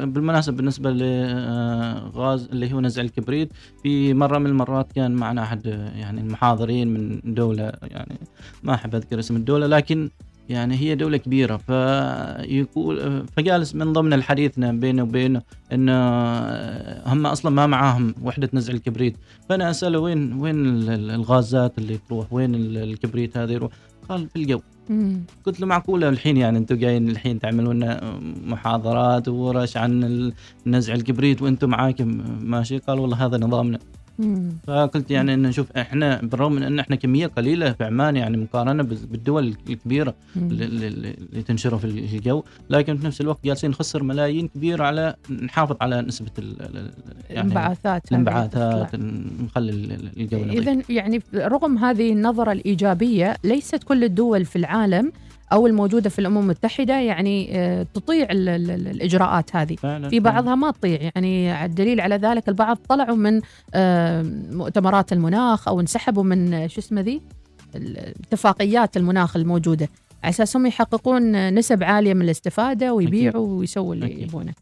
بالمناسبة بالنسبة لغاز اللي هو نزع الكبريت في مرة من المرات كان معنا أحد يعني المحاضرين من دولة يعني ما أحب أذكر اسم الدولة لكن يعني هي دولة كبيرة فيقول فجالس من ضمن الحديثنا بينه وبينه إنه هم أصلا ما معاهم وحدة نزع الكبريت. فأنا أسأله وين وين الغازات اللي تروح؟ وين الكبريت هذا يروح؟ قال في الجو. قلت له معقولة الحين يعني أنتم جايين الحين تعملون محاضرات وورش عن نزع الكبريت وأنتم معاكم؟ ماشي. قال والله هذا نظامنا. فقلت يعني إنه نشوف إحنا بالرغم من إن إحنا كمية قليلة في عمان يعني مقارنة بالدول الكبيرة اللي تنشره في الجو لكن في نفس الوقت جالسين نخسر ملايين كبيرة على نحافظ على نسبة يعني الانبعاثات الانبعاثات نخلي الجو اذا يعني رغم هذه النظرة الإيجابية ليست كل الدول في العالم أو الموجودة في الأمم المتحدة يعني آه، تطيع الإجراءات هذه. فعلا في بعضها ما تطيع يعني الدليل على ذلك البعض طلعوا من آه، مؤتمرات المناخ أو انسحبوا من آه، شو اسمه ذي؟ اتفاقيات المناخ الموجودة. على أساس هم يحققون نسب عالية من الاستفادة ويبيعوا ويسووا اللي يبونه.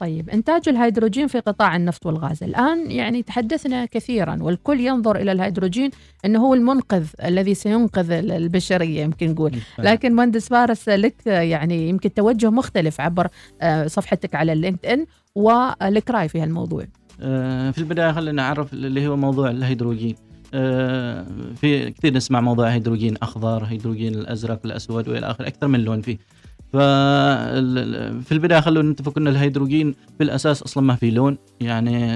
طيب إنتاج الهيدروجين في قطاع النفط والغاز. الآن يعني تحدثنا كثيرا والكل ينظر إلى الهيدروجين أنه هو المنقذ الذي سينقذ البشرية يمكن نقول. لكن مهندس فارس لك يعني يمكن توجه مختلف عبر آه، صفحتك على LinkedIn ولك رأي في هالموضوع. آه، في البداية خلينا نعرف اللي هو موضوع الهيدروجين. آه، في كثير نسمع موضوع هيدروجين أخضر هيدروجين الأزرق الأسود وإلى آخره أكثر من لون فيه. ففي البداية خلونا نتفق إن الهيدروجين في الاساس أصلا ما في لون يعني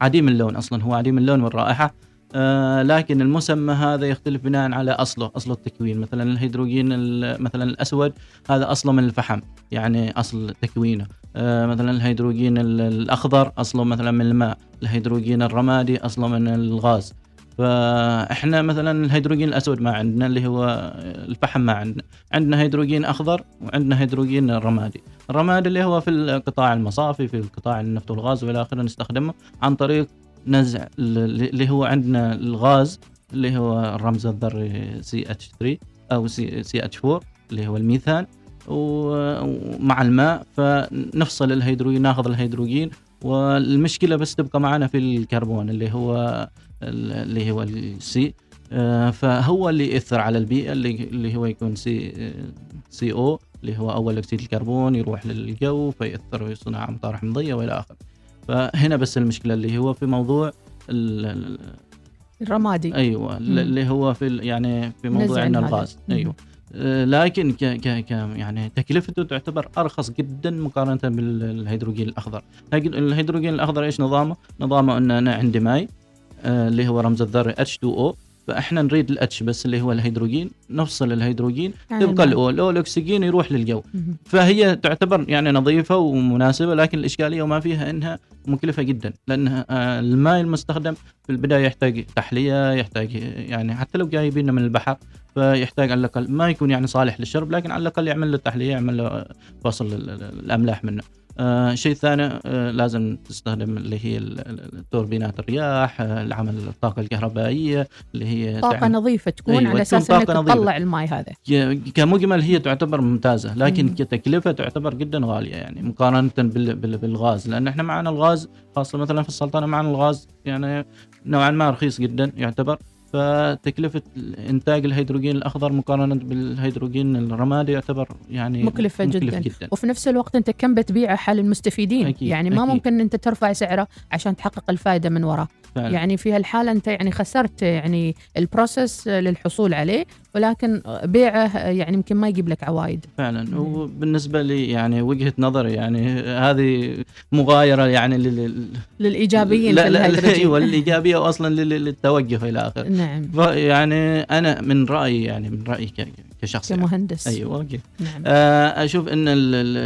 عديم اللون أصلا هو عديم اللون والرائحة. آه، لكن المسمى هذا يختلف بناء على أصله أصل التكوين. مثلا الهيدروجين ال- مثلا الأسود هذا أصله من الفحم يعني أصل تكوينه. آه، مثلا الهيدروجين ال- الأخضر أصله مثلا من الماء. الهيدروجين الرمادي أصله من الغاز. فإحنا مثلا الهيدروجين الأسود ما عندنا اللي هو الفحم ما عندنا. عندنا هيدروجين أخضر وعندنا هيدروجين رمادي. الرمادي اللي هو في القطاع المصافي في القطاع النفط والغاز وإلى آخره نستخدمه عن طريق نزع ال- اللي هو عندنا الغاز اللي هو الرمز الذري سي اتش 3 أو سي اتش 4 اللي هو الميثان. ومع الماء فنفصل الهيدروجين ناخذ الهيدروجين. والمشكلة بس تبقى معنا في الكربون اللي هو اللي هو ال C آه، فهو اللي يأثر على البيئة اللي اللي هو يكون CC أو اللي هو أول أكسيد الكربون يروح للجو فيأثر ويصنع أمطار حمضية وإلى آخره. فهنا بس المشكلة اللي هو في موضوع ال- ال- الرمادي. أيوه مم. اللي هو في يعني في موضوع ان. الغاز. مم. أيوه. آه، لكن ك ك ك يعني تكلفته تعتبر أرخص جدا مقارنة بالهيدروجين الأخضر. لكن الهيدروجين الأخضر إيش نظامه؟ نظامه ان أنا عندي ماي اللي هو رمز الذري H2O فإحنا نريد ال H بس اللي هو الهيدروجين نفصل الهيدروجين تبقى الماء. ال O ال O الأكسجين يروح للجو. فهي تعتبر يعني نظيفة ومناسبة لكن الإشكالية وما فيها إنها مكلفة جدا لأن آه، الماء المستخدم في البداية يحتاج تحلية يحتاج يعني حتى لو جايبينه من البحر فيحتاج على الأقل ما يكون يعني صالح للشرب لكن على الأقل يعمل له تحلية يعمل له فصل ال- ال- الأملاح منه. آه شيء ثاني آه لازم تستخدم اللي هي ال- ال- توربينات الرياح آه العمل الطاقة الكهربائية اللي هي طاقة تعمل- نظيفة تكون أيوة، على أساس إنك. تطلع الماي هذا كمجمل هي تعتبر ممتازة لكن مم. كتكلفة تعتبر جدا غالية يعني مقارنة بال- بال- بالغاز لأن إحنا معنا الغاز خاصة مثلا في السلطنة معنا الغاز يعني نوعا ما رخيص جدا يعتبر فتكلفة إنتاج الهيدروجين الأخضر مقارنة بالهيدروجين الرمادي يعتبر يعني مكلفة مكلف جدا. جدا. وفي نفس الوقت أنت كم بتبيعه حال المستفيدين أكيد، يعني ما أكيد. ممكن أنت ترفع سعره عشان تحقق الفائدة من وراه فعلا. يعني في هالحالة أنت يعني خسرت يعني البروسيس للحصول عليه ولكن بيعه يعني يمكن ما يجيب لك عوائد فعلا. مم. وبالنسبة لي يعني وجهة نظري يعني هذه مغايرة يعني لل... للإيجابيين لا لا أيوه الإيجابية واصلا لل- للتوجه إلى آخره. نعم. يعني أنا من رأيي يعني من رأيي كشخص يعني. كمهندس. أيوه okay. نعم. آه، أشوف إن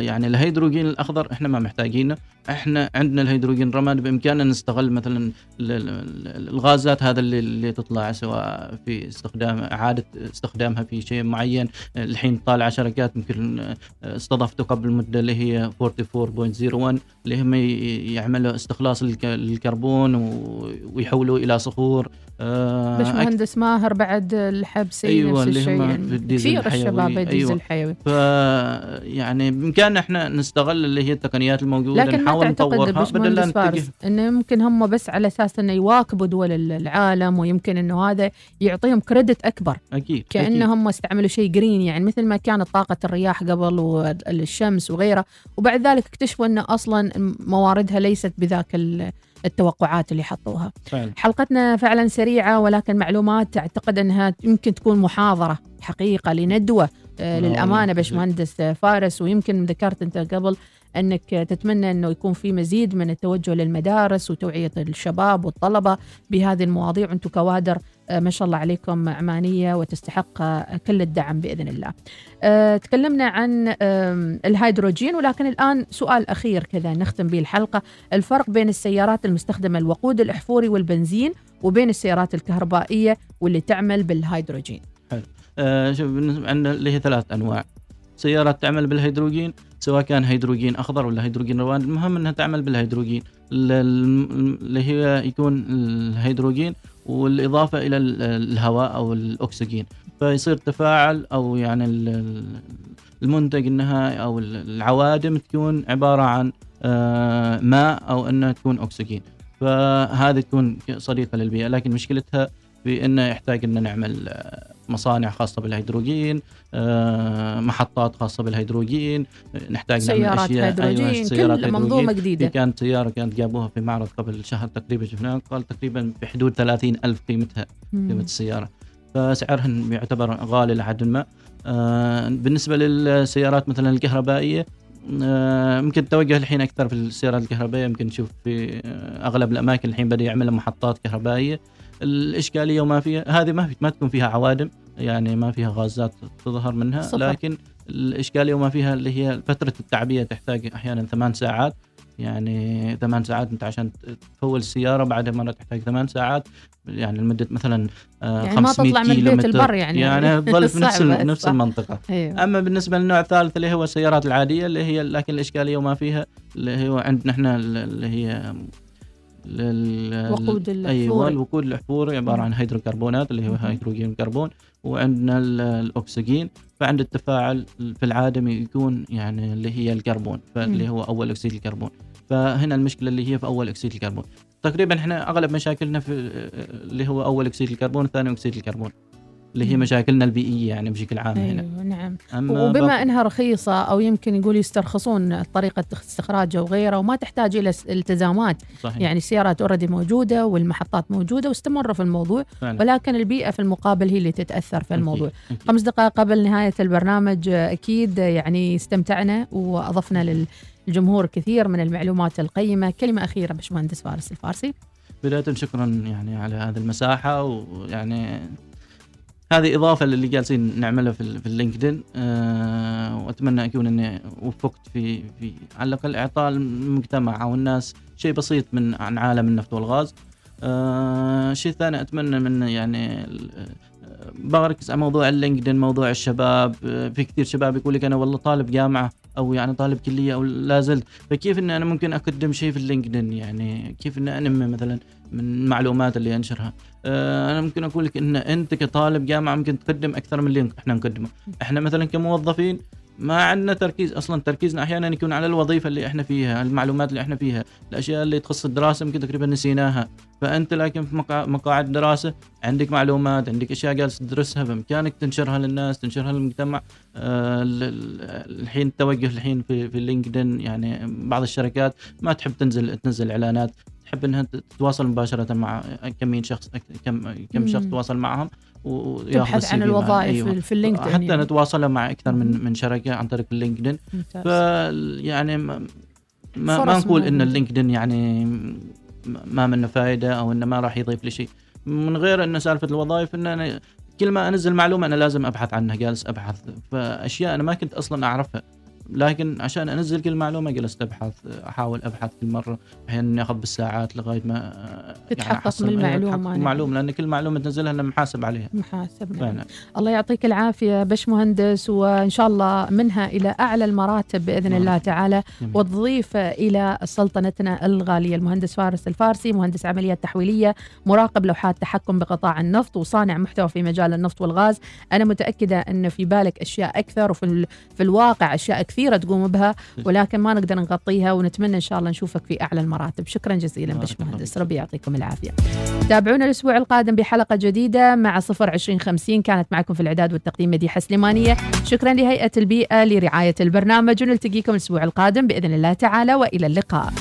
يعني الهيدروجين الأخضر إحنا ما محتاجينه. إحنا عندنا الهيدروجين الرمادي بإمكاننا نستغل مثلا ال- ال- ال- الغازات هذا اللي, اللي تطلع سواء في استخدام إعادة استخدامها في شيء معين. الحين طالعة شركات يمكن آه، استضفته قبل مده اللي هي 44.01 اللي هم يعملوا استخلاص الك- الكربون ويحولوه إلى صخور. آه، مهندس ماهر بعد الحبسي أيوة، نفس الشيء هم يعني كثير الحيوي، الشباب ديزل أيوة. الحيوي ف يعني بإمكاننا إحنا نستغل اللي هي التقنيات الموجودة لكن ما نحاول نطورها بدل لا باشمهندس نتجه انه يمكن هم بس على أساس إنه يواكبوا دول العالم ويمكن إنه هذا يعطيهم كريدت أكبر. أكيد كأنهم استعملوا شيء جرين يعني مثل ما كانت طاقة الرياح قبل والشمس وغيره وبعد ذلك اكتشفوا إن أصلا مواردها ليست بذاك ال- التوقعات اللي حطوها. فعلا حلقتنا فعلا سريعة ولكن معلومات أعتقد أنها يمكن تكون محاضرة حقيقة لندوة آه، لا للأمانة والله. باشمهندس فارس. ويمكن ذكرت أنت قبل أنك تتمنى أنه يكون في مزيد من التوجه للمدارس وتوعية الشباب والطلبة بهذه المواضيع وأنتم كوادر آه، ما شاء الله عليكم عمانيه وتستحق آه، كل الدعم بإذن الله. آه، تكلمنا عن الهيدروجين ولكن الآن سؤال أخير كذا نختم به الحلقة، الفرق بين السيارات المستخدمة الوقود الأحفوري والبنزين وبين السيارات الكهربائية واللي تعمل بالهيدروجين. آه شوف عندنا اللي هي ثلاث أنواع سيارات تعمل بالهيدروجين سواء كان هيدروجين أخضر ولا هيدروجين ألوان المهم إنها تعمل بالهيدروجين. ال- ال- اللي هي يكون الهيدروجين والإضافة إلى ال- الهواء أو الأكسجين. فيصير تفاعل أو يعني ال- ال- المنتج النهائي أو ال- العوادم تكون عبارة عن آه، ماء أو إنها تكون أكسجين. فهذه تكون صديقة للبيئة لكن مشكلتها في انه يحتاج ان نعمل آه، مصانع خاصة بالهيدروجين آه، محطات خاصة بالهيدروجين نحتاج نعمل سيارات أشياء هيدروجين أيوة سيارات كل هيدروجين. منظومة في جديدة. كانت سيارة كانت جابوها في معرض قبل شهر تقريبا شفناها قال تقريبا بحدود 30 ألف قيمتها قيمة مم. السيارة فسعرها يعتبر غالي لحد ما آه، بالنسبة للسيارات مثلا الكهربائية آه، يمكن توجه الحين أكثر في السيارات الكهربائية يمكن نشوف في أغلب الأماكن الحين بدأ يعمل محطات كهربائية الإشكالية وما فيها هذه ما في ما تكون فيها عوادم يعني ما فيها غازات تظهر منها صفر. لكن الإشكالية وما فيها اللي هي فترة التعبئه تحتاج أحيانا ثمان ساعات يعني ثمان ساعات أنت عشان تفول السيارة بعدها مرة تحتاج ثمان ساعات يعني لمدة مثلا آه، يعني ما 500 تطلع من بيت. البر يعني. يعني تظل في نفس نفس. المنطقة أيوه أما بالنسبة للنوع الثالث اللي هو السيارات العادية اللي هي لكن الإشكالية وما فيها اللي هو عندنا إحنا اللي هي لل- وقود أيوه الأحفوري. الوقود الاحفوري عباره عن هيدروكربونات اللي هو. هيدروجين كربون وعندنا ال- الأكسجين فعند التفاعل في العادم يكون يعني اللي هي الكربون فاللي. هو أول أكسيد الكربون فهنا المشكلة اللي هي في أول أكسيد الكربون تقريبا إحنا أغلب مشاكلنا في اللي هو أول أكسيد الكربون وثاني أكسيد الكربون اللي هي. مشاكلنا البيئية يعني بشكل عام هنا أيوه نعم أما وبما باقي- إنها رخيصة أو يمكن يقول يسترخصون طريقة استخراجها وغيره وما تحتاج إلى التزامات صحيح يعني السيارات already موجودة والمحطات موجودة واستمروا في الموضوع فعلا. ولكن البيئة في المقابل هي اللي تتأثر في الموضوع أكيد. أكيد. خمس دقائق قبل نهاية البرنامج أكيد يعني استمتعنا وأضفنا للجمهور كثير من المعلومات القيمة كلمة أخيرة باشمهندس فارس الفارسي بداية شكرا يعني على هذه المساحة ويعني هذه إضافة للي جالسين نعمله في, في ال LinkedIn أه وأتمنى أكون أني وفقت في, في على الأقل إعطاء المجتمع أو الناس شيء بسيط من عن عالم النفط والغاز. أه شيء ثاني أتمنى من يعني آه، بركز على موضوع ال LinkedIn موضوع الشباب. آه، في كثير شباب يقول لك أنا والله طالب جامعة أو يعني طالب كلية أو لا زلت. فكيف أني أنا ممكن أقدم شيء في اللينكدين يعني كيف أني أنمي مثلا من المعلومات اللي أنشرها؟ أنا ممكن أقول لك إن أنت كطالب جامعة ممكن تقدم أكثر من اللي إحنا نقدمه. إحنا مثلا كموظفين ما عندنا تركيز أصلا تركيزنا أحيانا يكون على الوظيفة اللي إحنا فيها المعلومات اللي إحنا فيها الأشياء اللي تخص الدراسة ممكن تقريبا نسيناها. فأنت لكن في مقا- مقاعد دراسة عندك معلومات عندك أشياء جالس تدرسها بإمكانك تنشرها للناس تنشرها للمجتمع. آه، ال- الحين التوجه الحين في في LinkedIn يعني بعض الشركات ما تحب تنزل تنزل إعلانات. تحب إنها تتواصل مباشرة مع كم من شخص كم كم شخص. تواصل معهم وياخذ تبحث عن. الوظائف أيوة. في- ال LinkedIn حتى يعني. نتواصل مع أكثر من من شركة عن طريق ال LinkedIn. ف يعني ما ما, نقول إن. ال LinkedIn يعني ما منه فائده أو إنه ما راح يضيف لي شيء من غير انه سالفة الوظائف إن أنا كل ما أنزل معلومة أنا لازم أبحث عنها جالس أبحث فأشياء أنا ما كنت أصلا أعرفها لكن عشان أنزل كل معلومة جلست أبحث أحاول أبحث كل مرة أحيانا ياخذ بالساعات لغاية ما يعني تتحقق من. من المعلومه لأن كل معلومة تنزلها أنا محاسب عليها محاسب نعم. فعلا الله يعطيك العافية باش مهندس وإن شاء الله منها إلى أعلى المراتب نعم. الله تعالى. وتضيف إلى سلطنتنا الغالية المهندس فارس الفارسي مهندس عمليات تحويلية مراقب لوحات تحكم بقطاع النفط وصانع محتوى في مجال النفط والغاز أنا متأكدة أن في بالك أشياء أكثر وفي ال- في الواقع أشياء كثيرة تقوم بها ولكن ما نقدر نغطيها ونتمنى إن شاء الله نشوفك في أعلى المراتب. شكرا جزيلا بارك باش الله مهندس فيك. ربي يعطيكم العافية. تابعونا الأسبوع القادم بحلقة جديدة مع صفر عشرين خمسين. كانت معكم في الإعداد والتقديم مديحة سليمانية. شكرا لهيئة البيئة لرعاية البرنامج ونلتقيكم الأسبوع القادم بإذن الله تعالى وإلى اللقاء.